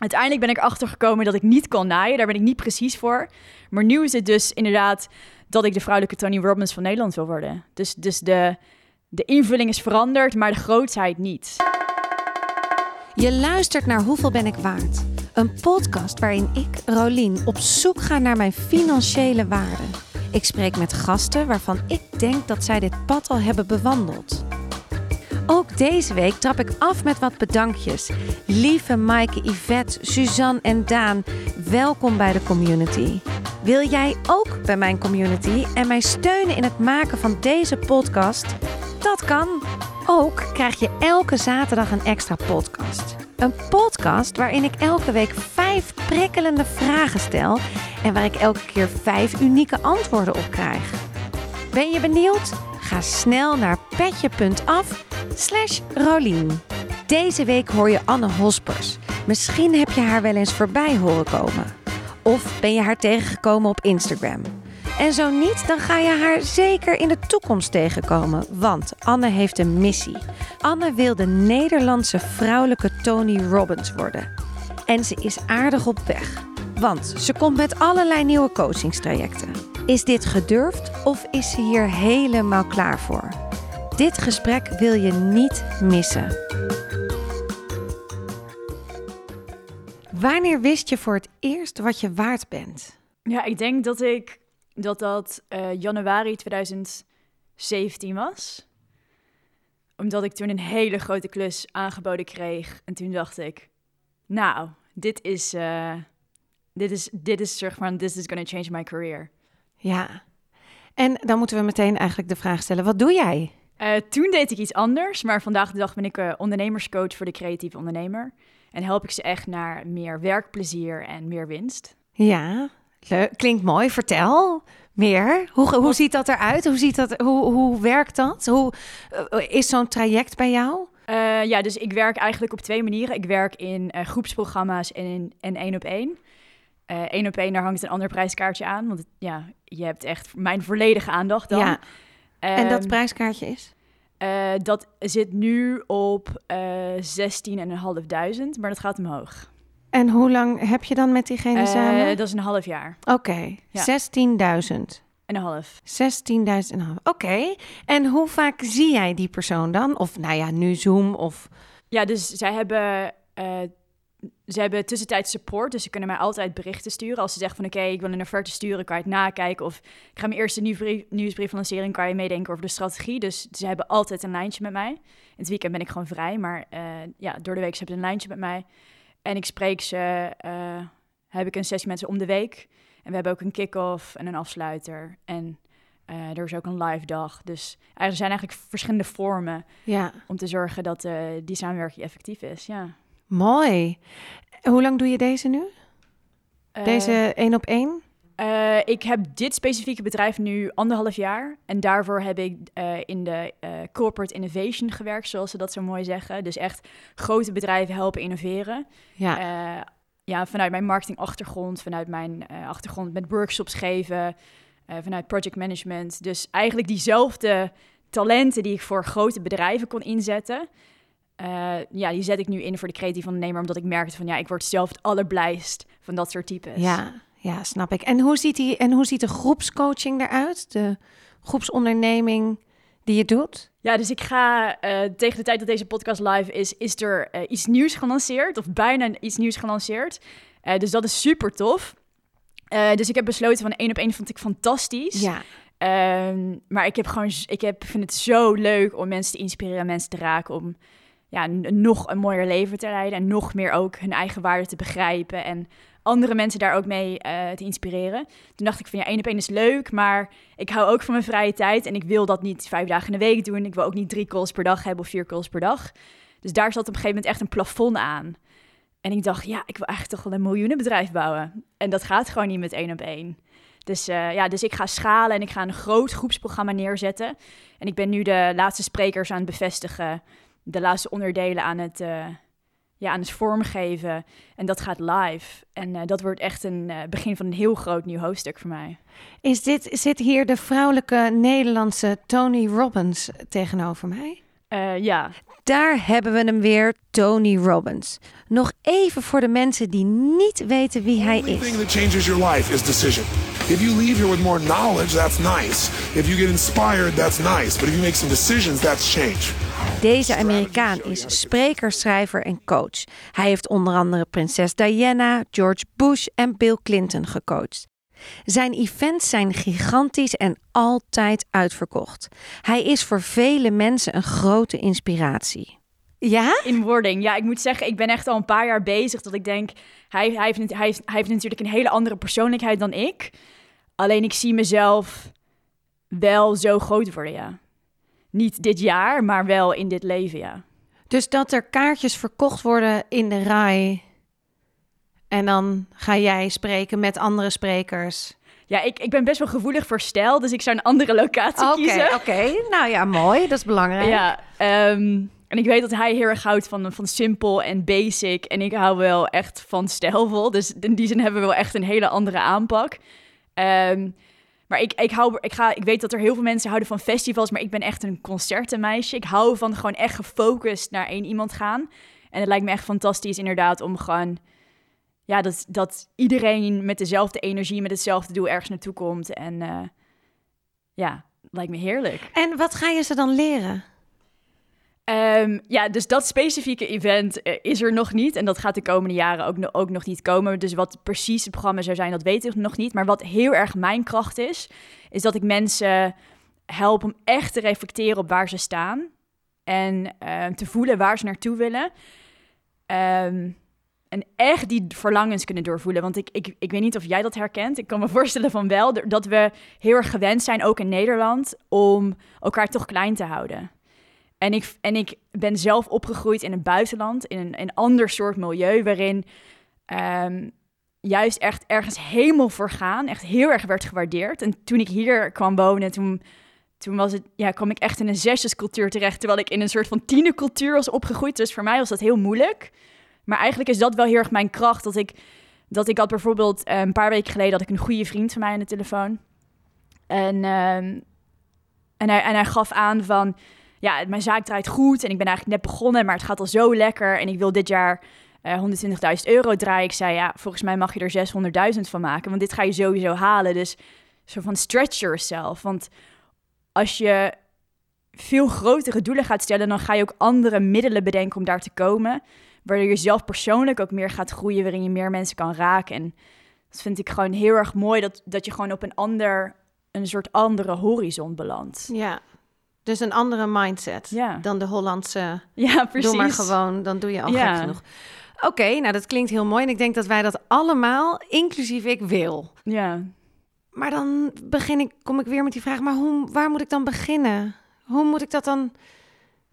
Uiteindelijk ben ik achtergekomen dat ik niet kan naaien. Daar ben ik niet precies voor. Maar nu is het dus inderdaad dat ik de vrouwelijke Tony Robbins van Nederland wil worden. Dus, dus de, de invulling is veranderd, maar de grootheid niet. Je luistert naar Hoeveel ben ik waard? Een podcast waarin ik, Rolien, op zoek ga naar mijn financiële waarde. Ik spreek met gasten waarvan ik denk dat zij dit pad al hebben bewandeld. Ook deze week trap ik af met wat bedankjes. Lieve Maaike, Yvette, Suzanne en Daan, welkom bij de community. Wil jij ook bij mijn community en mij steunen in het maken van deze podcast? Dat kan. Ook krijg je elke zaterdag een extra podcast. Een podcast waarin ik elke week vijf prikkelende vragen stel en waar ik elke keer vijf unieke antwoorden op krijg. Ben je benieuwd? Ga snel naar petje.af slash Rolien. Deze week hoor je Anne Hospers. Misschien heb je haar wel eens voorbij horen komen. Of ben je haar tegengekomen op Instagram. En zo niet, dan ga je haar zeker in de toekomst tegenkomen. Want Anne heeft een missie. Anne wil de Nederlandse vrouwelijke Tony Robbins worden. En ze is aardig op weg. Want ze komt met allerlei nieuwe coachingstrajecten. Is dit gedurfd of is ze hier helemaal klaar voor? Dit gesprek wil je niet missen. Wanneer wist je voor het eerst wat je waard bent? Ja, ik denk dat ik dat dat eh, januari 2017 was. Omdat ik toen een hele grote klus aangeboden kreeg. En toen dacht ik, nou, dit is, uh, dit is, dit is zeg maar, this is gonna change my career. Ja, en dan moeten we meteen eigenlijk de vraag stellen, wat doe jij? Uh, toen deed ik iets anders, maar vandaag de dag ben ik ondernemerscoach voor de creatieve ondernemer. En help ik ze echt naar meer werkplezier en meer winst. Ja, leuk. Klinkt mooi. Vertel meer. Hoe, hoe ziet dat eruit? Hoe, ziet dat, hoe, hoe werkt dat? Hoe uh, is zo'n traject bij jou? Uh, ja, dus ik werk eigenlijk op twee manieren. Ik werk in uh, groepsprogramma's en in en één op één. Eén op één, daar hangt een ander prijskaartje aan. Want het, ja, je hebt echt mijn volledige aandacht dan. Ja. En dat prijskaartje is? Uh, dat zit nu op uh, 16.500, maar dat gaat omhoog. En hoe lang heb je dan met diegene uh, samen? Dat is een half jaar. Oké, okay. ja. 16.000. En een half. 16.000 en een half. Oké. Okay. En hoe vaak zie jij die persoon dan? Of nou ja, nu Zoom of... Ja, dus zij hebben ze hebben tussentijds support, dus ze kunnen mij altijd berichten sturen. Als ze zeggen van oké, ik wil een offerte sturen, kan je het nakijken. Of ik ga mijn eerste nieuwsbrief, nieuwsbrief lancering, kan je meedenken over de strategie. Dus ze hebben altijd een lijntje met mij. In het weekend ben ik gewoon vrij, maar uh, ja, door de week hebben ze een lijntje met mij. En ik spreek ze, uh, heb ik een sessie met ze om de week. En we hebben ook een kick-off en een afsluiter. En uh, er is ook een live dag. Dus er zijn eigenlijk verschillende vormen ja. om te zorgen dat die samenwerking effectief is. Ja. Mooi. Hoe lang doe je deze nu? Deze één op één? Uh, ik heb dit specifieke bedrijf nu anderhalf jaar. En daarvoor heb ik uh, in de uh, corporate innovation gewerkt, zoals ze dat zo mooi zeggen. Dus echt grote bedrijven helpen innoveren. Ja. ja, vanuit mijn marketingachtergrond, vanuit mijn achtergrond met workshops geven, vanuit project management. Dus eigenlijk diezelfde talenten die ik voor grote bedrijven kon inzetten, uh, ja, die zet ik nu in voor de creatieve ondernemer, omdat ik merkte van ja, ik word zelf het allerblijst van dat soort types. Ja, ja, snap ik. En hoe ziet die en hoe ziet de groepscoaching eruit? De groepsonderneming die je doet? Ja, dus ik ga uh, tegen de tijd dat deze podcast live is, is er uh, iets nieuws gelanceerd, of bijna iets nieuws gelanceerd. dus dat is super tof. dus ik heb besloten van één op één vond ik fantastisch. Ja. Um, maar ik heb gewoon, ik heb, vind het zo leuk om mensen te inspireren, mensen te raken, om ja, nog een mooier leven te leiden. En nog meer ook hun eigen waarde te begrijpen. En andere mensen daar ook mee uh, te inspireren. Toen dacht ik van ja, één op één is leuk, maar ik hou ook van mijn vrije tijd. En ik wil dat niet vijf dagen in de week doen. Ik wil ook niet drie calls per dag hebben of vier calls per dag. Dus daar zat op een gegeven moment echt een plafond aan. En ik dacht, ja, ik wil eigenlijk toch wel een miljoenenbedrijf bouwen. En dat gaat gewoon niet met één op één. Dus, uh, ja, dus ik ga schalen en ik ga een groot groepsprogramma neerzetten. En ik ben nu de laatste sprekers aan het bevestigen de laatste onderdelen aan het, uh, ja, aan het vormgeven. En dat gaat live. En uh, dat wordt echt een uh, begin van een heel groot nieuw hoofdstuk voor mij. Is dit, zit hier de vrouwelijke Nederlandse Tony Robbins tegenover mij? ja. Daar hebben we hem weer, Tony Robbins. Nog even voor de mensen die niet weten wie hij is. thing that changes your life is decision. If you leave here with more knowledge, that's nice. If you get inspired, that's nice. But if you make some decisions, that's change. Deze Amerikaan is spreker, schrijver en coach. Hij heeft onder andere prinses Diana, George Bush en Bill Clinton gecoacht. Zijn events zijn gigantisch en altijd uitverkocht. Hij is voor vele mensen een grote inspiratie. Ja? In wording. Ja, ik moet zeggen, ik ben echt al een paar jaar bezig dat ik denk, hij, hij, heeft, niet- hij, heeft, hij heeft natuurlijk een hele andere persoonlijkheid dan ik. Alleen ik zie mezelf wel zo groot worden, ja. Niet dit jaar, maar wel in dit leven, ja. Dus dat er kaartjes verkocht worden in de rij. En dan ga jij spreken met andere sprekers. Ja, ik, ik ben best wel gevoelig voor stijl, dus ik zou een andere locatie kiezen. oké. Nou ja, mooi. Dat is belangrijk. Ja, ehm, en ik weet dat hij heel erg houdt van, van simpel en basic. En ik hou wel echt van stijlvol. Dus in die zin hebben we wel echt een hele andere aanpak. Ehm, maar ik, ik, hou, ik, ga, ik weet dat er heel veel mensen houden van festivals, maar ik ben echt een concertenmeisje. Ik hou van gewoon echt gefocust naar één iemand gaan. En het lijkt me echt fantastisch inderdaad om gewoon... Ja, dat, dat iedereen met dezelfde energie, met hetzelfde doel ergens naartoe komt. En eh, ja, lijkt me heerlijk. En wat ga je ze dan leren? Ehm, ja, dus dat specifieke event eh, is er nog niet. En dat gaat de komende jaren ook, ook nog niet komen. Dus wat precies het programma zou zijn, dat weet ik nog niet. Maar wat heel erg mijn kracht is, is dat ik mensen help om echt te reflecteren op waar ze staan. En ehm, te voelen waar ze naartoe willen. Ehm, en echt die verlangens kunnen doorvoelen. Want ik, ik, ik weet niet of jij dat herkent. Ik kan me voorstellen van wel. Dat we heel erg gewend zijn, ook in Nederland, om elkaar toch klein te houden. En ik, en ik ben zelf opgegroeid in het buitenland, in een, een ander soort milieu, waarin ehm, juist echt ergens helemaal voor gaan, echt heel erg werd gewaardeerd. En toen ik hier kwam wonen, toen, toen was het, ja, kwam ik echt in een zesjescultuur terecht, terwijl ik in een soort van tienercultuur was opgegroeid. Dus voor mij was dat heel moeilijk. Maar eigenlijk is dat wel heel erg mijn kracht, dat ik, dat ik had bijvoorbeeld eh, een paar weken geleden had ik een goede vriend van mij aan de telefoon. En, ehm, en, hij, en hij gaf aan van, ja, mijn zaak draait goed en ik ben eigenlijk net begonnen, maar het gaat al zo lekker en ik wil dit jaar eh 120.000 euro draaien. Ik zei, ja, volgens mij mag je er 600.000 van maken, want dit ga je sowieso halen. Dus zo van stretch yourself, want als je veel grotere doelen gaat stellen, dan ga je ook andere middelen bedenken om daar te komen, waardoor je zelf persoonlijk ook meer gaat groeien, waarin je meer mensen kan raken. En dat vind ik gewoon heel erg mooi, dat, dat je gewoon op een ander, een soort andere horizon belandt. Ja. Dus een andere mindset Ja. dan de Hollandse. Ja, precies. Doe maar gewoon, dan doe je al Ja. gek genoeg. Oké, nou dat klinkt heel mooi. En ik denk dat wij dat allemaal, inclusief ik, wil. Ja. Maar dan begin ik, kom ik weer met die vraag, maar hoe, waar moet ik dan beginnen? Hoe moet ik dat dan,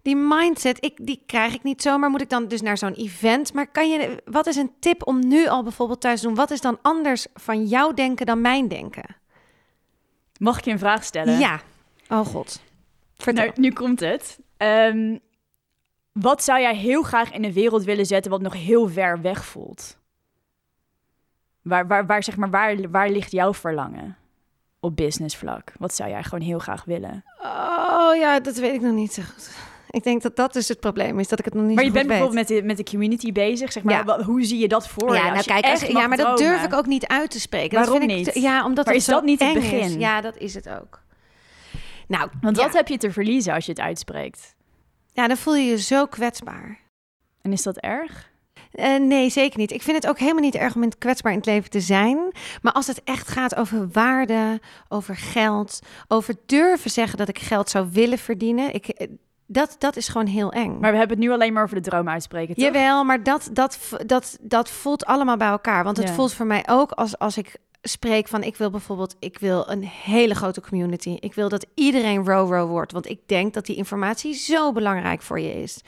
die mindset, ik, die krijg ik niet zomaar. Moet ik dan dus naar zo'n event? Maar kan je, wat is een tip om nu al bijvoorbeeld thuis te doen? Wat is dan anders van jouw denken dan mijn denken? Mag ik je een vraag stellen? Ja. Oh god. Vertel. Nou, nu komt het. Ehm, wat zou jij heel graag in de wereld willen zetten wat nog heel ver weg voelt? Waar, waar, waar, zeg maar, waar, waar ligt jouw verlangen op business vlak? Wat zou jij gewoon heel graag willen? Oh ja, dat weet ik nog niet zo goed. Ik denk dat dat dus het probleem is, dat ik het nog niet maar zo je goed bent bijvoorbeeld met de, met de community bezig. Zeg maar, Ja. hoe zie je dat voor je? Ja, nou je kijk, als, ja, maar dat durf ik ook niet uit te spreken. Waarom dat vind niet? Ik te- ja, omdat Maar het is dat niet het eng is. begin? Ja, dat is het ook. Nou, Want ja. wat heb je te verliezen als je het uitspreekt? ja, dan voel je je zo kwetsbaar. En is dat erg? Eh, nee, zeker niet. Ik vind het ook helemaal niet erg om in het kwetsbaar in het leven te zijn. Maar als het echt gaat over waarde, over geld, over durven zeggen dat ik geld zou willen verdienen, ik, eh, dat, dat is gewoon heel eng. Maar we hebben het nu alleen maar over de droom uitspreken, toch? Jawel, maar dat, dat, dat, dat voelt allemaal bij elkaar. Want het voelt voor mij ook als, als ik spreek van... ik wil bijvoorbeeld ik wil een hele grote community. Ik wil dat iedereen row-row wordt. Want ik denk dat die informatie zo belangrijk voor je is.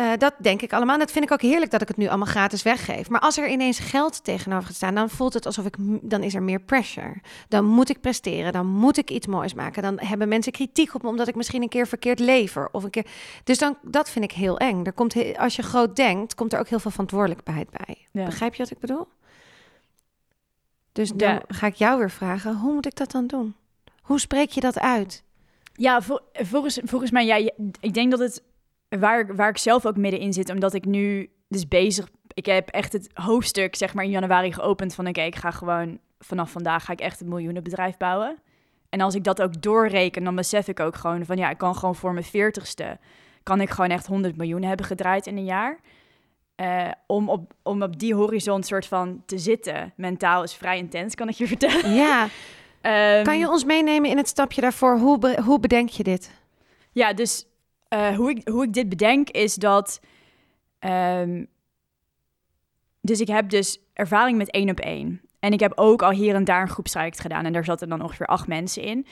Eh, dat denk ik allemaal. En dat vind ik ook heerlijk dat ik het nu allemaal gratis weggeef. Maar als er ineens geld tegenover gaat staan, dan voelt het alsof ik, dan is er meer pressure. Dan moet ik presteren, dan moet ik iets moois maken. Dan hebben mensen kritiek op me omdat ik misschien een keer verkeerd lever of een keer. Dus dan, dat vind ik heel eng. Er komt, als je groot denkt, komt er ook heel veel verantwoordelijkheid bij. Ja. Begrijp je wat ik bedoel? Dus dan Ja. ga ik jou weer vragen: hoe moet ik dat dan doen? Hoe spreek je dat uit? Ja, vol- volgens, volgens mij, ja, ik denk dat het waar, waar ik zelf ook middenin zit, omdat ik nu dus bezig, ik heb echt het hoofdstuk zeg maar in januari geopend van oké, ik ga gewoon vanaf vandaag ga ik echt een miljoenenbedrijf bouwen. En als ik dat ook doorreken, dan besef ik ook gewoon van ja, ik kan gewoon voor mijn veertigste, kan ik gewoon echt 100 miljoen hebben gedraaid in een jaar. Eh, om, op, om op die horizon soort van te zitten, mentaal is vrij intens, kan ik je vertellen. Ja, Ehm, kan je ons meenemen in het stapje daarvoor? Hoe, be- hoe bedenk je dit? Ja, dus eh, hoe, ik, hoe ik dit bedenk is dat. ehm, dus ik heb dus ervaring met één op één. En ik heb ook al hier en daar een groepstraject gedaan. En daar zaten dan ongeveer acht mensen in.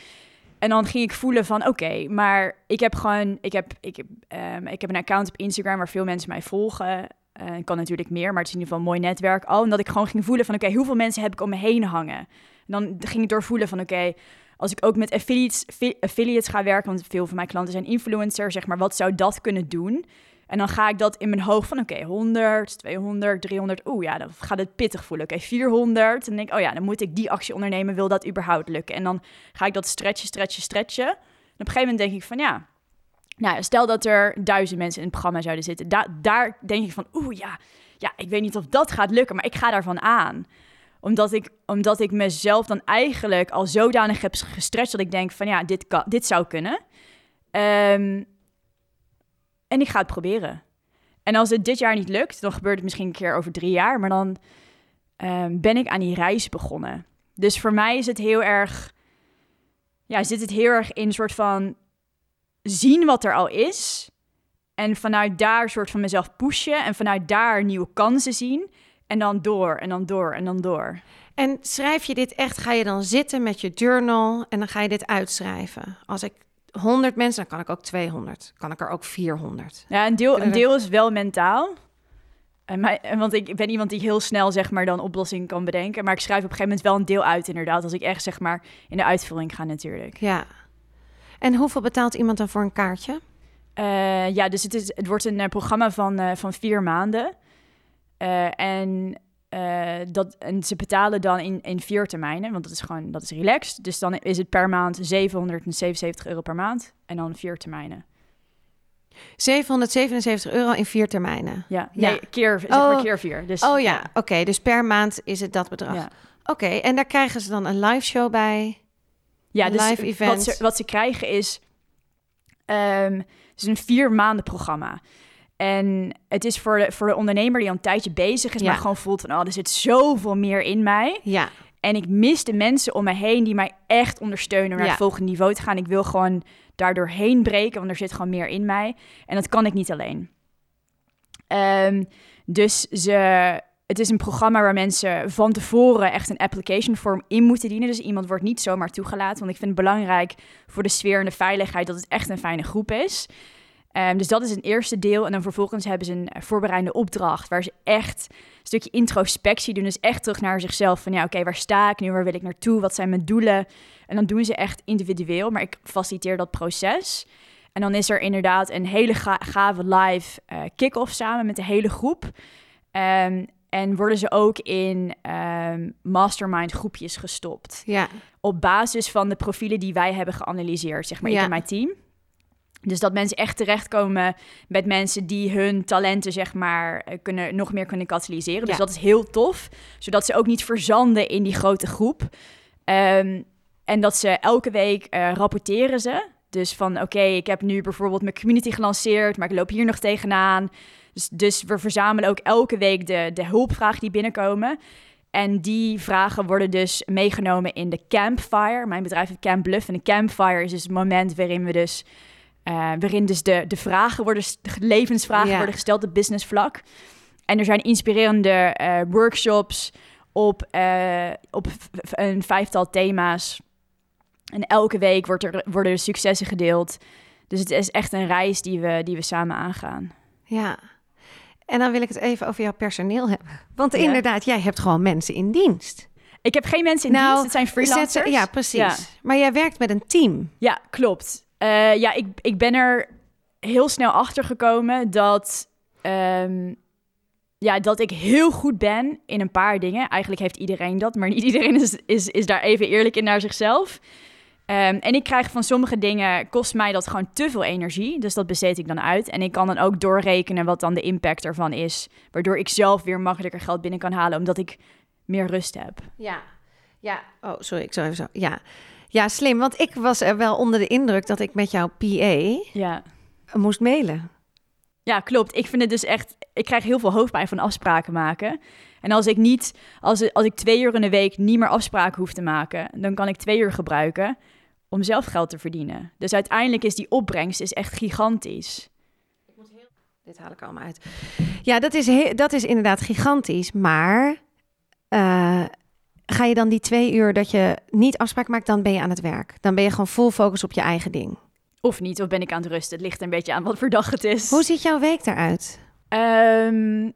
En dan ging ik voelen van, oké, maar ik heb gewoon... Ik heb, ik, ehm, ik heb een account op Instagram waar veel mensen mij volgen. Eh, ik kan natuurlijk meer, maar het is in ieder geval een mooi netwerk. Al omdat ik gewoon ging voelen van, oké, hoeveel mensen heb ik om me heen hangen? En dan ging ik doorvoelen van, oké, als ik ook met affiliates, fi- affiliates ga werken, want veel van mijn klanten zijn influencers, zeg maar, wat zou dat kunnen doen? En dan ga ik dat in mijn hoofd van, oké, 100, 200, 300, oeh ja, dan gaat het pittig voelen. Oké, 400, en dan denk oh ja, dan moet ik die actie ondernemen, wil dat überhaupt lukken? En dan ga ik dat stretchen, stretchen, stretchen. En op een gegeven moment denk ik van, ja, nou, stel dat er duizend mensen in het programma zouden zitten. Da- daar denk ik van, oeh ja, ja, ik weet niet of dat gaat lukken, maar ik ga daarvan aan omdat ik, omdat ik mezelf dan eigenlijk al zodanig heb gestretched dat ik denk van ja, dit, dit zou kunnen. Ehm, en ik ga het proberen. En als het dit jaar niet lukt, dan gebeurt het misschien een keer over drie jaar. Maar dan ehm, ben ik aan die reis begonnen. Dus voor mij is het heel erg, ja, zit het heel erg in een soort van zien wat er al is. En vanuit daar een soort van mezelf pushen. En vanuit daar nieuwe kansen zien. En dan door, en dan door, en dan door. En schrijf je dit echt, ga je dan zitten met je journal en dan ga je dit uitschrijven? Als ik 100 mensen, dan kan ik ook 200. Kan ik er ook 400. Ja, een deel, een deel is wel mentaal. En mij, want ik ben iemand die heel snel zeg maar dan oplossingen kan bedenken. Maar ik schrijf op een gegeven moment wel een deel uit inderdaad. Als ik echt zeg maar in de uitvoering ga natuurlijk. Ja. En hoeveel betaalt iemand dan voor een kaartje? Eh, ja, dus het, is, het wordt een eh, programma van, eh, van vier maanden. Eh, en, eh, dat, en ze betalen dan in, in vier termijnen, want dat is gewoon dat is relaxed. Dus dan is het per maand 777 euro per maand en dan vier termijnen. 777 euro in vier termijnen. Ja, Ja. nee, keer, zeg Oh. maar keer vier. Dus, Oh ja, oké. dus per maand is het dat bedrag. ja. Oké, en daar krijgen ze dan een live show bij. Ja, Een dus live event. Wat, ze, wat ze krijgen is, ehm, het is een vier maanden programma. En het is voor de, voor de ondernemer die al een tijdje bezig is, Ja. maar gewoon voelt van, oh, er zit zoveel meer in mij. Ja, En ik mis de mensen om me heen die mij echt ondersteunen om naar Ja. het volgende niveau te gaan. Ik wil gewoon daardoor heen breken, want er zit gewoon meer in mij. En dat kan ik niet alleen. Ehm, dus ze, het is een programma waar mensen van tevoren echt een application form in moeten dienen. Dus iemand wordt niet zomaar toegelaten. Want ik vind het belangrijk voor de sfeer en de veiligheid dat het echt een fijne groep is. Ehm, dus dat is een eerste deel. En dan vervolgens hebben ze een voorbereidende opdracht waar ze echt een stukje introspectie doen. Dus echt terug naar zichzelf. Van ja, oké, waar sta ik nu? Waar wil ik naartoe? Wat zijn mijn doelen? En dan doen ze echt individueel. Maar ik faciliteer dat proces. En dan is er inderdaad een hele ga- gave live eh kick-off samen met de hele groep. Ehm, en worden ze ook in ehm, mastermind groepjes gestopt. ja. Op basis van de profielen die wij hebben geanalyseerd, zeg maar, ik en mijn team. Dus dat mensen echt terechtkomen met mensen die hun talenten, zeg maar, eh, kunnen, nog meer kunnen katalyseren. Dus Ja. dat is heel tof. Zodat ze ook niet verzanden in die grote groep. Ehm, en dat ze elke week eh, rapporteren ze. Dus van, oké, ik heb nu bijvoorbeeld mijn community gelanceerd, maar ik loop hier nog tegenaan. Dus, dus we verzamelen ook elke week de, de hulpvragen die binnenkomen. En die vragen worden dus meegenomen in de Campfire. Mijn bedrijf heeft Camp Bluff. En de Campfire is dus het moment waarin we dus... eh, waarin dus de, de vragen worden... De levensvragen Ja. worden gesteld op business vlak. En er zijn inspirerende eh, workshops op, eh, op een vijftal thema's. En elke week wordt er, worden er successen gedeeld. Dus het is echt een reis die we, die we samen aangaan. Ja. En dan wil ik het even over jouw personeel hebben. Want Ja. inderdaad, jij hebt gewoon mensen in dienst. Ik heb geen mensen in Nou, dienst, het zijn freelancers. Zet Ja, precies. Ja. Maar jij werkt met een team. Ja, klopt. Eh, ja, ik, ik ben er heel snel achter gekomen dat, ehm, ja, dat ik heel goed ben in een paar dingen. Eigenlijk heeft iedereen dat, maar niet iedereen is, is, is daar even eerlijk in naar zichzelf. Ehm, en ik krijg van sommige dingen, kost mij dat gewoon te veel energie. Dus dat besteed ik dan uit. En ik kan dan ook doorrekenen wat dan de impact ervan is. Waardoor ik zelf weer makkelijker geld binnen kan halen, omdat ik meer rust heb. Ja, ja. Oh, sorry, ik zou even zo. Ja. Ja, slim. Want ik was er wel onder de indruk dat ik met jouw PA Ja. moest mailen. Ja, klopt. Ik vind het dus echt. Ik krijg heel veel hoofdpijn van afspraken maken. En als ik niet, als, als ik twee uur in de week niet meer afspraken hoef te maken, dan kan ik twee uur gebruiken om zelf geld te verdienen. Dus uiteindelijk is die opbrengst is echt gigantisch. Dit haal ik allemaal uit. Ja, dat is, dat is inderdaad gigantisch. Maar eh, ga je dan die twee uur dat je niet afspraak maakt, dan ben je aan het werk. Dan ben je gewoon full focus op je eigen ding. Of niet, of ben ik aan het rusten. Het ligt een beetje aan wat voor dag het is. Hoe ziet jouw week eruit? Ehm,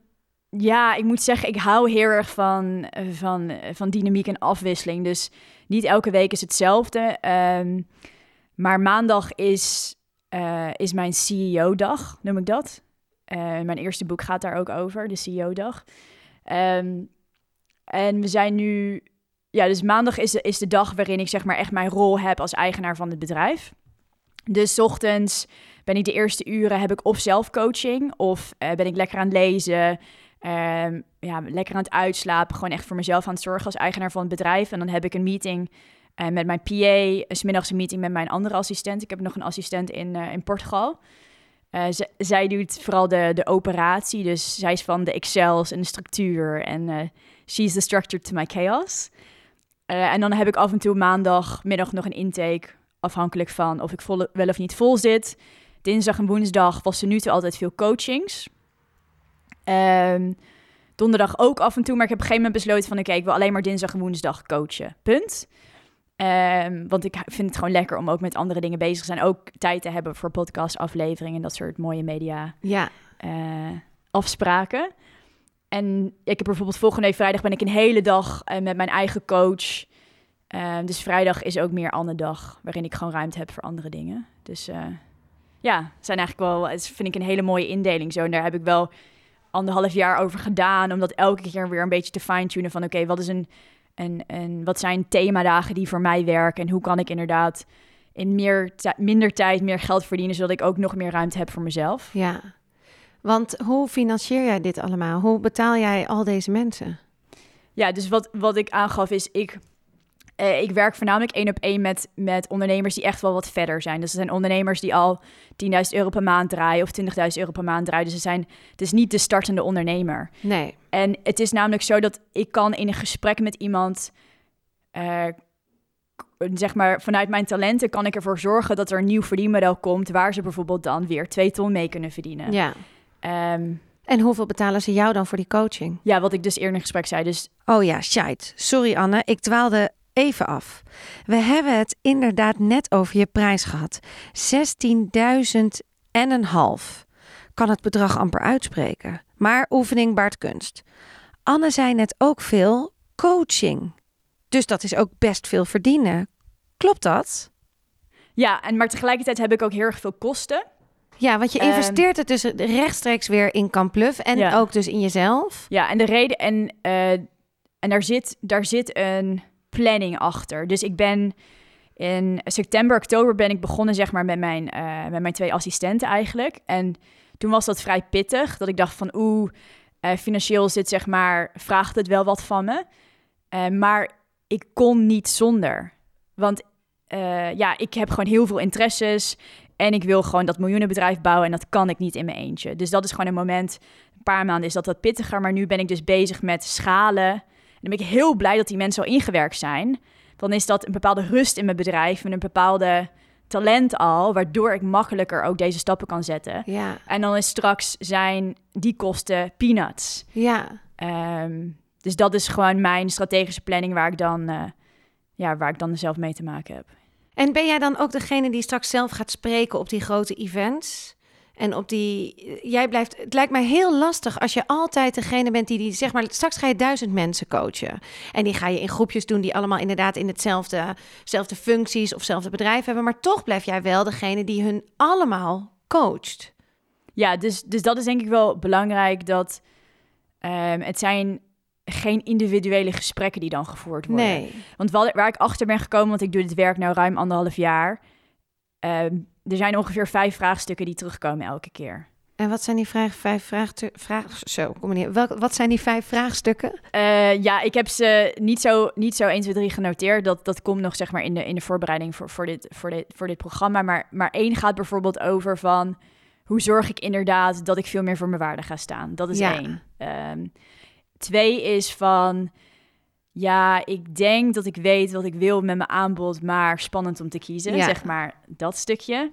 ja, ik moet zeggen, ik hou heel erg van, van, van dynamiek en afwisseling. Dus niet elke week is hetzelfde. Ehm, maar maandag is, eh, is mijn CEO-dag, noem ik dat. Eh, mijn eerste boek gaat daar ook over, de CEO-dag. Ehm, en we zijn nu... Ja, dus maandag is de, is de dag waarin ik zeg maar echt mijn rol heb als eigenaar van het bedrijf. Dus ochtends ben ik de eerste uren, heb ik of zelfcoaching of eh, ben ik lekker aan het lezen. ehm, ja, lekker aan het uitslapen. Gewoon echt voor mezelf aan het zorgen als eigenaar van het bedrijf. En dan heb ik een meeting eh, met mijn PA. Een middags een meeting met mijn andere assistent. Ik heb nog een assistent in, eh, in Portugal. Eh, zij doet vooral de, de operatie. Dus zij is van de Excels en de structuur. En eh she's the structure to my chaos. Eh, en dan heb ik af en toe maandagmiddag nog een intake. Afhankelijk van of ik vol, wel of niet vol zit. Dinsdag en woensdag was er nu toe altijd veel coachings. Ehm, donderdag ook af en toe, maar ik heb op een gegeven moment besloten van... oké, ik wil alleen maar dinsdag en woensdag coachen. Punt. Ehm, want ik vind het gewoon lekker om ook met andere dingen bezig te zijn. Ook tijd te hebben voor podcastafleveringen en dat soort mooie media Ja, eh, afspraken. En ik heb bijvoorbeeld volgende week vrijdag ben ik een hele dag eh, met mijn eigen coach. Eh, dus vrijdag is ook meer andere dag waarin ik gewoon ruimte heb voor andere dingen. Dus eh, ja, zijn eigenlijk wel, het vind ik een hele mooie indeling zo. En daar heb ik wel anderhalf jaar over gedaan om dat elke keer weer een beetje te fine-tunen van oké, wat is een, een, een, wat zijn themadagen die voor mij werken en hoe kan ik inderdaad in meer minder tijd meer geld verdienen, zodat ik ook nog meer ruimte heb voor mezelf. ja. Want hoe financier jij dit allemaal? Hoe betaal jij al deze mensen? Ja, dus wat, wat ik aangaf is, ik, eh, ik werk voornamelijk één op één met, met ondernemers die echt wel wat verder zijn. Dus er zijn ondernemers die al 10.000 euro per maand draaien of 20.000 euro per maand draaien. Dus ze zijn, het is niet de startende ondernemer. Nee. En het is namelijk zo dat ik kan in een gesprek met iemand, k- zeg maar vanuit mijn talenten, kan ik ervoor zorgen dat er een nieuw verdienmodel komt waar ze bijvoorbeeld dan weer twee ton mee kunnen verdienen. Ja. Ehm, En hoeveel betalen ze jou dan voor die coaching? ja, wat ik dus eerder in gesprek zei. Dus Oh ja, shit. Sorry Anne, ik dwaalde even af. We hebben het inderdaad net over je prijs gehad. 16.000 en een half. Kan het bedrag amper uitspreken. Maar oefening baart kunst. Anne zei net ook veel coaching. Dus dat is ook best veel verdienen. Klopt dat? ja, en maar tegelijkertijd heb ik ook heel erg veel kosten. Ja, want je Ehm. investeert het dus rechtstreeks weer in Kampluf en Ja. ook dus in jezelf. Ja, en de reden en, eh, en daar, zit, daar zit een planning achter. Dus ik ben in september, oktober ben ik begonnen zeg maar met mijn, eh, met mijn twee assistenten eigenlijk. En toen was dat vrij pittig, dat ik dacht van oeh, eh, financieel zit zeg maar, vraagt het wel wat van me. Eh, maar ik kon niet zonder. Want ja, ik heb gewoon heel veel interesses en ik wil gewoon dat miljoenenbedrijf bouwen en dat kan ik niet in mijn eentje. Dus dat is gewoon een moment een paar maanden is dat wat pittiger, maar nu ben ik dus bezig met schalen. Dan ben ik heel blij dat die mensen al ingewerkt zijn. Dan is dat een bepaalde rust in mijn bedrijf, met een bepaalde talent al, waardoor ik makkelijker ook deze stappen kan zetten. Ja, En dan is straks zijn die kosten peanuts. ja. Ehm, dus dat is gewoon mijn strategische planning waar ik dan, eh, ja, waar ik dan zelf mee te maken heb. En ben jij dan ook degene die straks zelf gaat spreken op die grote events? En op die. Jij blijft. Het lijkt mij heel lastig als je altijd degene bent die, die zeg maar. Straks ga je duizend mensen coachen. En die ga je in groepjes doen die allemaal inderdaad in hetzelfde zelfde functies of hetzelfde bedrijf hebben. Maar toch blijf jij wel degene die hun allemaal coacht. Ja, dus, dus dat is denk ik wel belangrijk dat ehm, het zijn geen individuele gesprekken die dan gevoerd worden. Nee. Want wat, waar ik achter ben gekomen, want ik doe dit werk nou ruim anderhalf jaar. ehm, er zijn ongeveer vijf vraagstukken die terugkomen elke keer. En wat zijn die vraag, vijf vraagstukken? Vraag, zo, kom maar neer. Welk, wat zijn die vijf vraagstukken? Eh, ja, ik heb ze niet zo, niet zo 1, 2, 3 genoteerd. Dat, dat komt nog zeg maar in de, in de voorbereiding voor, voor, dit, voor, dit, voor dit programma. Maar, maar één gaat bijvoorbeeld over van... hoe zorg ik inderdaad dat ik veel meer voor mijn waarde ga staan? Dat is Ja. één. Ehm, twee is van... Ja, ik denk dat ik weet wat ik wil met mijn aanbod, maar spannend om te kiezen. Ja. Zeg maar dat stukje.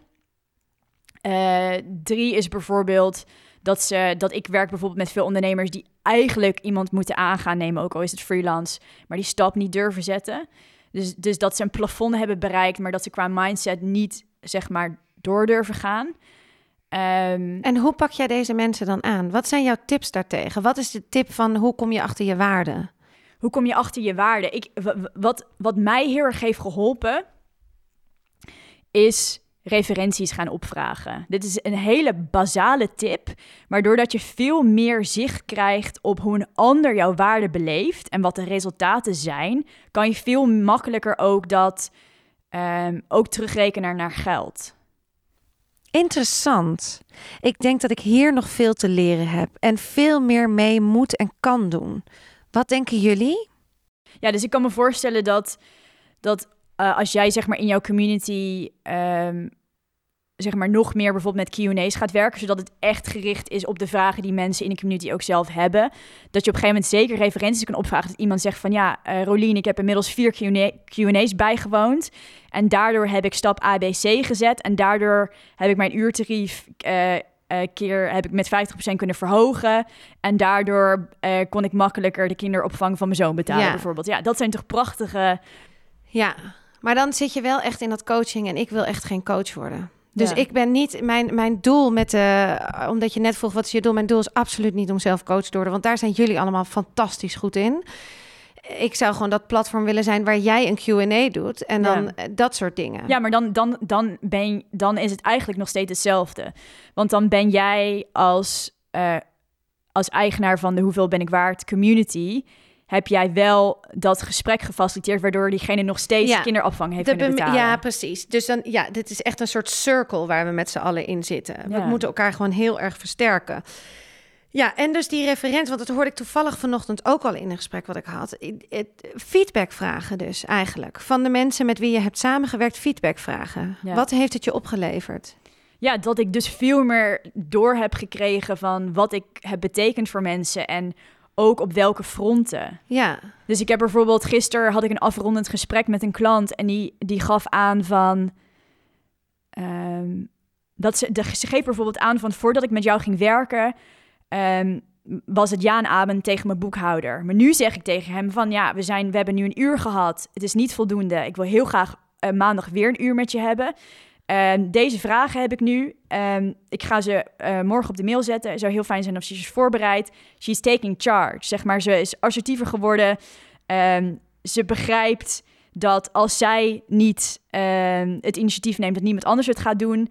Eh, drie is bijvoorbeeld dat, ze, dat ik werk bijvoorbeeld met veel ondernemers die eigenlijk iemand moeten aangaan nemen, ook al is het freelance, maar die stap niet durven zetten. Dus, dus dat ze een plafond hebben bereikt, maar dat ze qua mindset niet, zeg maar, door durven gaan. Ehm, En hoe pak jij deze mensen dan aan? Wat zijn jouw tips daartegen? Wat is de tip van hoe kom je achter je waarde? Hoe kom je achter je waarde? Ik, wat, wat mij heel erg heeft geholpen, is referenties gaan opvragen. Dit is een hele basale tip, maar doordat je veel meer zicht krijgt op hoe een ander jouw waarde beleeft en wat de resultaten zijn, kan je veel makkelijker ook dat ehm, ook terugrekenen naar geld. Interessant. Ik denk dat ik hier nog veel te leren heb en veel meer mee moet en kan doen. Wat denken jullie? Ja, dus ik kan me voorstellen dat, dat eh, als jij zeg maar in jouw community ehm, zeg maar nog meer bijvoorbeeld met Q&A's gaat werken, zodat het echt gericht is op de vragen die mensen in de community ook zelf hebben, dat je op een gegeven moment zeker referenties kan opvragen. Dat iemand zegt van ja, eh Rolien, ik heb inmiddels vier Q&A Q&A's bijgewoond en daardoor heb ik stap ABC gezet en daardoor heb ik mijn uurtarief eh, keer heb ik met 50% kunnen verhogen. En daardoor eh, kon ik makkelijker de kinderopvang van mijn zoon betalen, Ja. bijvoorbeeld. Ja, dat zijn toch prachtige... Ja, maar dan zit je wel echt in dat coaching en ik wil echt geen coach worden. Dus Ja. ik ben niet, mijn, mijn doel met de, omdat je net vroeg wat is je doel, mijn doel is absoluut niet om zelf coach te worden, want daar zijn jullie allemaal fantastisch goed in. Ik zou gewoon dat platform willen zijn waar jij een Q&A doet en dan Ja. eh, dat soort dingen. Ja, maar dan, dan, dan, ben, dan is het eigenlijk nog steeds hetzelfde. Want dan ben jij als, eh, als eigenaar van de Hoeveel Ben ik Waard community... heb jij wel dat gesprek gefaciliteerd... waardoor diegene nog steeds Ja. kinderopvang heeft De kunnen bem- betalen. ja, precies. Dus dan, ja, dit is echt een soort circle waar we met z'n allen in zitten. We moeten elkaar gewoon heel erg versterken. Ja, en dus die referent, want dat hoorde ik toevallig vanochtend ook al in een gesprek wat ik had. Feedback vragen dus eigenlijk. Van de mensen met wie je hebt samengewerkt, feedback vragen. Ja. Wat heeft het je opgeleverd? Ja, dat ik dus veel meer door heb gekregen van wat ik heb betekend voor mensen en ook op welke fronten. Ja, Dus ik heb bijvoorbeeld gisteren had ik een afrondend gesprek met een klant en die, die gaf aan van ehm, dat ze, de, ze bijvoorbeeld aan van voordat ik met jou ging werken ehm, was het ja en amen tegen mijn boekhouder. Maar nu zeg ik tegen hem van ja, we, zijn, we hebben nu een uur gehad. Het is niet voldoende. Ik wil heel graag eh, maandag weer een uur met je hebben. Ehm, deze vragen heb ik nu. Ehm, ik ga ze eh, morgen op de mail zetten. Het zou heel fijn zijn als ze is voorbereid. She's taking charge. Zeg maar, ze is assertiever geworden. Ze begrijpt dat als zij niet het initiatief neemt, dat niemand anders het gaat doen.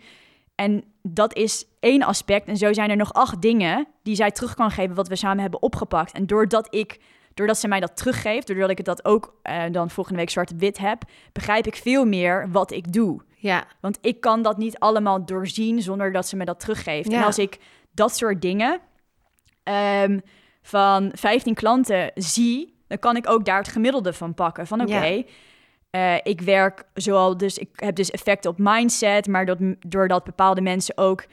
En dat is één aspect. En zo zijn er nog acht dingen die zij terug kan geven, wat we samen hebben opgepakt. En doordat ik, doordat ze mij dat teruggeeft, doordat ik het dat ook eh, dan volgende week zwart op wit heb, begrijp ik veel meer wat ik doe. ja, Want ik kan dat niet allemaal doorzien zonder dat ze me dat teruggeeft. Ja. En als ik dat soort dingen ehm, van 15 klanten zie, dan kan ik ook daar het gemiddelde van pakken. Van oké, Ja. eh, ik werk zoal, dus ik heb dus effecten op mindset, maar dat, doordat bepaalde mensen ook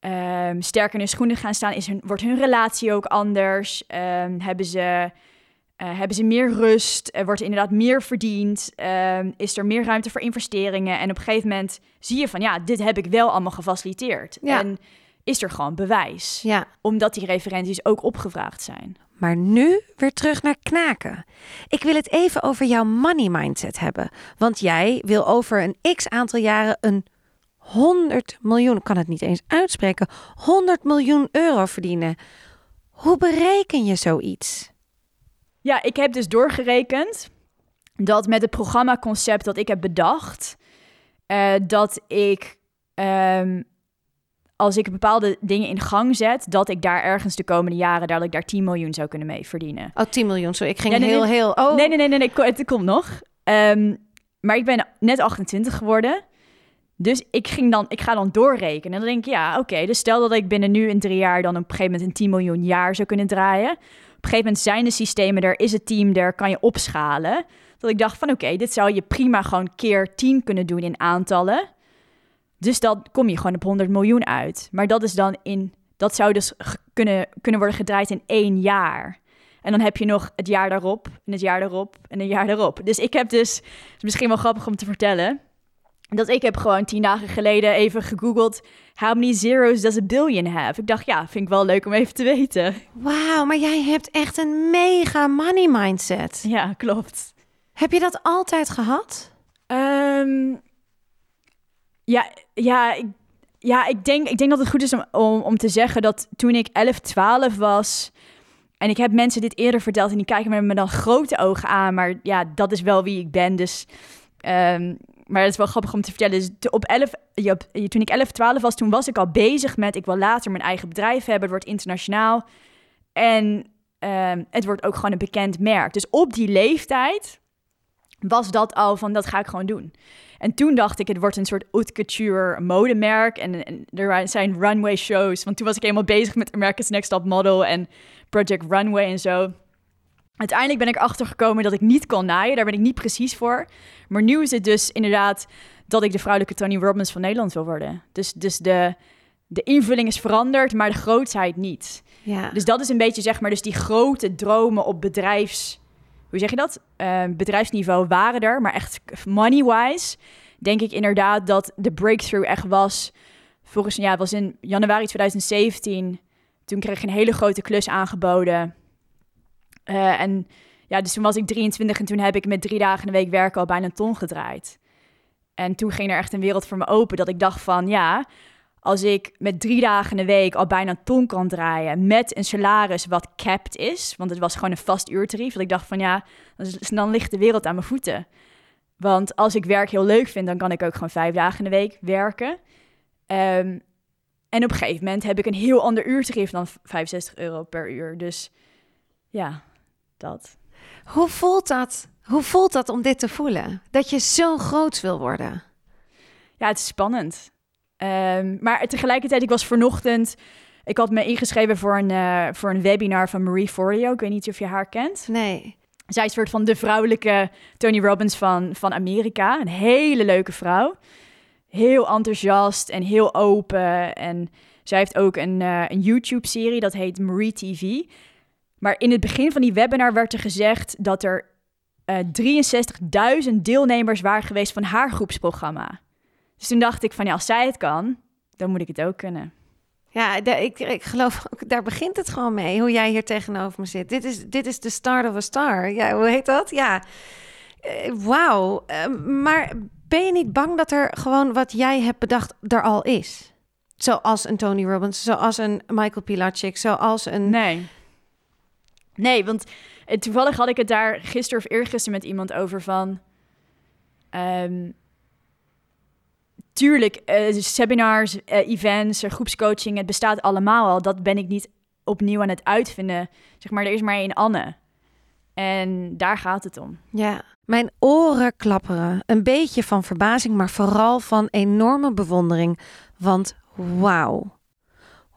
ehm, sterker in hun schoenen gaan staan, is hun, wordt hun relatie ook anders. Ehm, hebben ze eh, hebben ze meer rust? Er wordt inderdaad meer verdiend? Ehm, is er meer ruimte voor investeringen? En op een gegeven moment zie je van ja, dit heb ik wel allemaal gefaciliteerd. Ja. En is er gewoon bewijs. ja. Omdat die referenties ook opgevraagd zijn. Maar nu weer terug naar knaken. Ik wil het even over jouw money mindset hebben. Want jij wil over een x aantal jaren een 100 miljoen, ik kan het niet eens uitspreken, 100 miljoen euro verdienen. Hoe bereken je zoiets? Ja, ik heb dus doorgerekend dat met het programmaconcept dat ik heb bedacht, eh, dat ik ehm, als ik bepaalde dingen in gang zet, dat ik daar ergens de komende jaren, dat ik daar 10 miljoen zou kunnen mee verdienen. Oh, 10 miljoen. Sorry, ik ging Ja, nee, heel, nee. heel... Oh, Nee, nee, nee, nee, nee, het komt nog. Ehm, maar ik ben net 28 geworden. Dus ik, ging dan, ik ga dan doorrekenen. En dan denk ik, ja, oké. dus stel dat ik binnen nu in drie jaar dan op een gegeven moment een 10 miljoen jaar zou kunnen draaien. Op een gegeven moment zijn de systemen er, is het team er, kan je opschalen. Dat ik dacht van, oké, dit zou je prima gewoon keer 10 kunnen doen in aantallen. Dus dan kom je gewoon op 100 miljoen uit. Maar dat is dan in, dat zou dus kunnen, kunnen worden gedraaid in één jaar. En dan heb je nog het jaar daarop, en het jaar daarop, en een jaar daarop. Dus ik heb dus, het is misschien wel grappig om te vertellen, dat ik heb gewoon tien dagen geleden even gegoogeld, how many zeros does a billion have? Ik dacht, ja, vind ik wel leuk om even te weten. Wauw, maar jij hebt echt een mega money mindset. Ja, klopt. Heb je dat altijd gehad? Ehm, ja, ja, ik, ja ik, denk, ik denk dat het goed is om, om, om te zeggen dat toen ik 11, 12 was... En ik heb mensen dit eerder verteld en die kijken me met dan grote ogen aan. Maar ja, dat is wel wie ik ben. Dus, ehm, maar het is wel grappig om te vertellen. Dus op 11, ja, op- toen ik 11, 12 was, toen was ik al bezig met... ik wil later mijn eigen bedrijf hebben. Het wordt internationaal. En ehm, het wordt ook gewoon een bekend merk. Dus op die leeftijd was dat al van, dat ga ik gewoon doen. En toen dacht ik, het wordt een soort haute couture modemerk. En, en er zijn runway shows. Want toen was ik helemaal bezig met America's Next Top Model en Project Runway en zo. Uiteindelijk ben ik achtergekomen dat ik niet kon naaien. Daar ben ik niet precies voor. Maar nu is het dus inderdaad dat ik de vrouwelijke Tony Robbins van Nederland wil worden. Dus, dus de, de invulling is veranderd, maar de grootsheid niet. Ja. Dus dat is een beetje, zeg maar, dus die grote dromen op bedrijfs... Hoe zeg je dat? Eh, bedrijfsniveau waren er, maar echt money-wise... denk ik inderdaad dat de breakthrough echt was... Volgens ja, het was in januari 2017. Toen kreeg ik een hele grote klus aangeboden. Eh, en ja, dus toen was ik 23 en toen heb ik met drie dagen in de week werken al bijna een ton gedraaid. En toen ging er echt een wereld voor me open dat ik dacht van ja, als ik met drie dagen in de week al bijna een ton kan draaien met een salaris wat capped is, want het was gewoon een vast uurtarief, dat ik dacht van ja, dan, ligt de wereld aan mijn voeten. Want als ik werk heel leuk vind, dan kan ik ook gewoon vijf dagen in de week werken. Ehm, en op een gegeven moment heb ik een heel ander uurtarief dan 65 euro per uur. Dus ja, dat. Hoe voelt dat? Hoe voelt dat om dit te voelen? Dat je zo groot wil worden? Ja, het is spannend. Ehm, maar tegelijkertijd, ik was vanochtend... Ik had me ingeschreven voor een, eh, voor een webinar van Marie Forleo. Ik weet niet of je haar kent. Nee. Zij is een soort van de vrouwelijke Tony Robbins van, van Amerika. Een hele leuke vrouw. Heel enthousiast en heel open. En zij heeft ook een, eh, een YouTube-serie, dat heet Marie TV. Maar in het begin van die webinar werd er gezegd dat er eh 63.000 deelnemers waren geweest van haar groepsprogramma. Dus toen dacht ik van ja, als zij het kan, dan moet ik het ook kunnen. Ja, de- ik, ik geloof ook, daar begint het gewoon mee, hoe jij hier tegenover me zit. Dit is, dit is de start of a star. Ja, hoe heet dat? Ja, Eh, wauw. Eh, maar ben je niet bang dat er gewoon wat jij hebt bedacht er al is? Zoals een Tony Robbins, zoals een Michael Pilacic, zoals een... Nee. Nee, want eh, toevallig had ik het daar gisteren of eergisteren met iemand over van... ehm, tuurlijk, eh, seminars, eh, events, groepscoaching, het bestaat allemaal al. Dat ben ik niet opnieuw aan het uitvinden. Zeg maar, er is maar één Anne. En daar gaat het om. Ja, mijn oren klapperen. Een beetje van verbazing, maar vooral van enorme bewondering. Want wauw.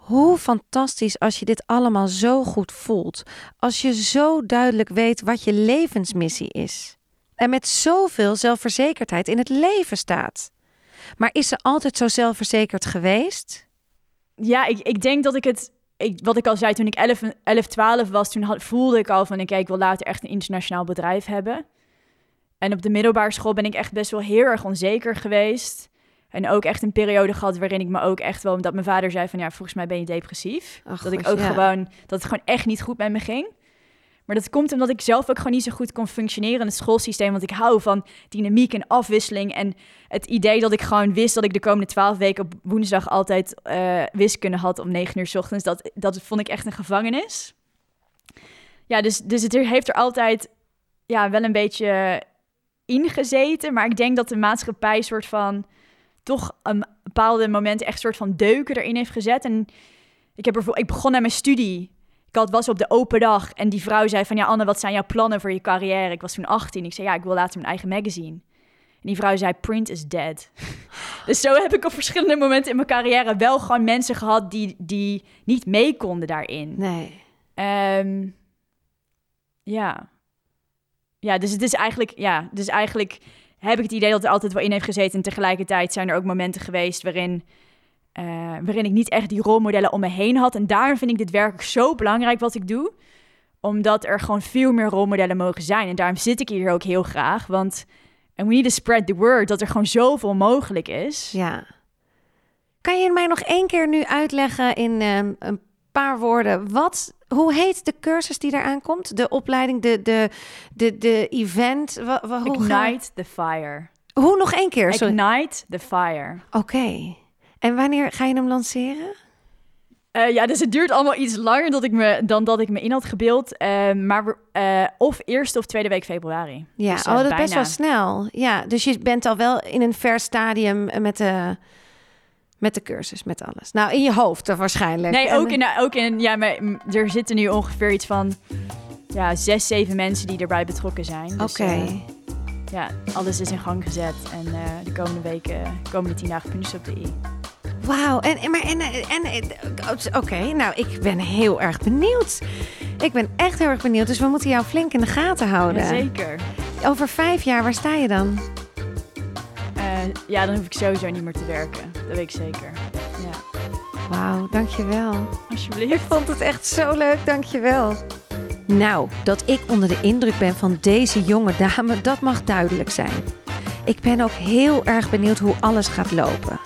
Hoe fantastisch als je dit allemaal zo goed voelt. Als je zo duidelijk weet wat je levensmissie is. En met zoveel zelfverzekerdheid in het leven staat. Maar is ze altijd zo zelfverzekerd geweest? Ja, ik, ik denk dat ik het... Ik, wat ik al zei, toen ik 11, 11 12 was, toen had, voelde ik al van... Oké, ik wil later echt een internationaal bedrijf hebben. En op de middelbare school ben ik echt best wel heel erg onzeker geweest. En ook echt een periode gehad waarin ik me ook echt wel... Dat mijn vader zei van, ja, volgens mij ben je depressief. Ach, dat ik ook ja. gewoon... Dat het gewoon echt niet goed met me ging. Maar dat komt omdat ik zelf ook gewoon niet zo goed kon functioneren in het schoolsysteem. Want ik hou van dynamiek en afwisseling. En het idee dat ik gewoon wist dat ik de komende twaalf weken op woensdag altijd eh, wiskunde had om negen uur 's ochtends. Dat, dat vond ik echt een gevangenis. Ja, dus, dus het heeft er altijd ja, wel een beetje ingezeten. Maar ik denk dat de maatschappij soort van toch een bepaalde momenten echt soort van deuken erin heeft gezet. En ik, heb ervoor, ik begon aan mijn studie. Ik had, was op de open dag en die vrouw zei van... Ja, Anne, wat zijn jouw plannen voor je carrière? Ik was toen 18. Ik zei, ja, ik wil later mijn eigen magazine. En die vrouw zei, print is dead. dus zo heb ik op verschillende momenten in mijn carrière... wel gewoon mensen gehad die, die niet mee konden daarin. Nee. Ehm, ja. Ja, dus het is eigenlijk... Ja, dus eigenlijk heb ik het idee dat er altijd wel in heeft gezeten. En tegelijkertijd zijn er ook momenten geweest waarin, eh, waarin ik niet echt die rolmodellen om me heen had. En daarom vind ik dit werk zo belangrijk wat ik doe. Omdat er gewoon veel meer rolmodellen mogen zijn. En daarom zit ik hier ook heel graag. Want we need to spread the word dat er gewoon zoveel mogelijk is. Ja. Kan je mij nog één keer nu uitleggen in um, een paar woorden. Wat, hoe heet de cursus die eraan komt? De opleiding, de, de, de, de event? Wa, wa, hoe Ignite the fire. Hoe nog één keer? Sorry. Ignite the fire. Oké. En wanneer ga je hem lanceren? Uh, ja, dus het duurt allemaal iets langer dat ik me, dan dat ik me in had gebeeld. Uh, maar uh, of eerste of tweede week februari. Ja, dus, oh, dat is best wel snel. Ja, dus je bent al wel in een ver stadium met de met de cursus, met alles. Nou, in je hoofd waarschijnlijk. Nee, ook in, ook in ja, maar er zitten nu ongeveer iets van ja, zes, zeven mensen die erbij betrokken zijn. Dus, Oké. Okay. Uh, ja, alles is in gang gezet. En uh, de komende weken, de komende tien dagen puntjes op de i. Wauw, en, maar, en, en, oké, okay, nou, ik ben heel erg benieuwd. Ik ben echt heel erg benieuwd, dus we moeten jou flink in de gaten houden. Zeker. Over vijf jaar, waar sta je dan? Ja, dan hoef ik sowieso niet meer te werken. Dat weet ik zeker. Ja. Wauw, dankjewel. Alsjeblieft. Ik vond het echt zo leuk, dankjewel. Nou, dat ik onder de indruk ben van deze jonge dame, dat mag duidelijk zijn. Ik ben ook heel erg benieuwd hoe alles gaat lopen.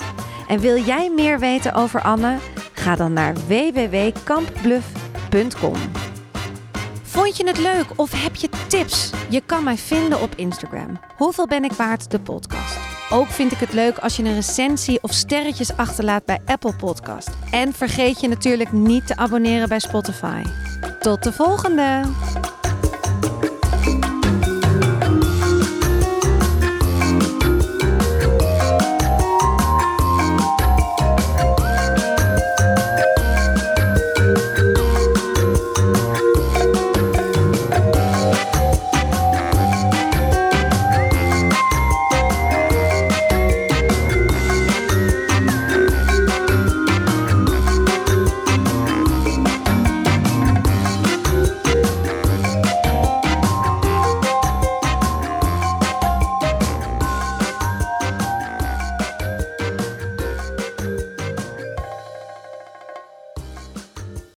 En wil jij meer weten over Anne? Ga dan naar www.kampbluff.com. Vond je het leuk of heb je tips? Je kan mij vinden op Instagram. Hoeveel ben ik waard? De podcast. Ook vind ik het leuk als je een recensie of sterretjes achterlaat bij Apple Podcast. En vergeet je natuurlijk niet te abonneren bij Spotify. Tot de volgende!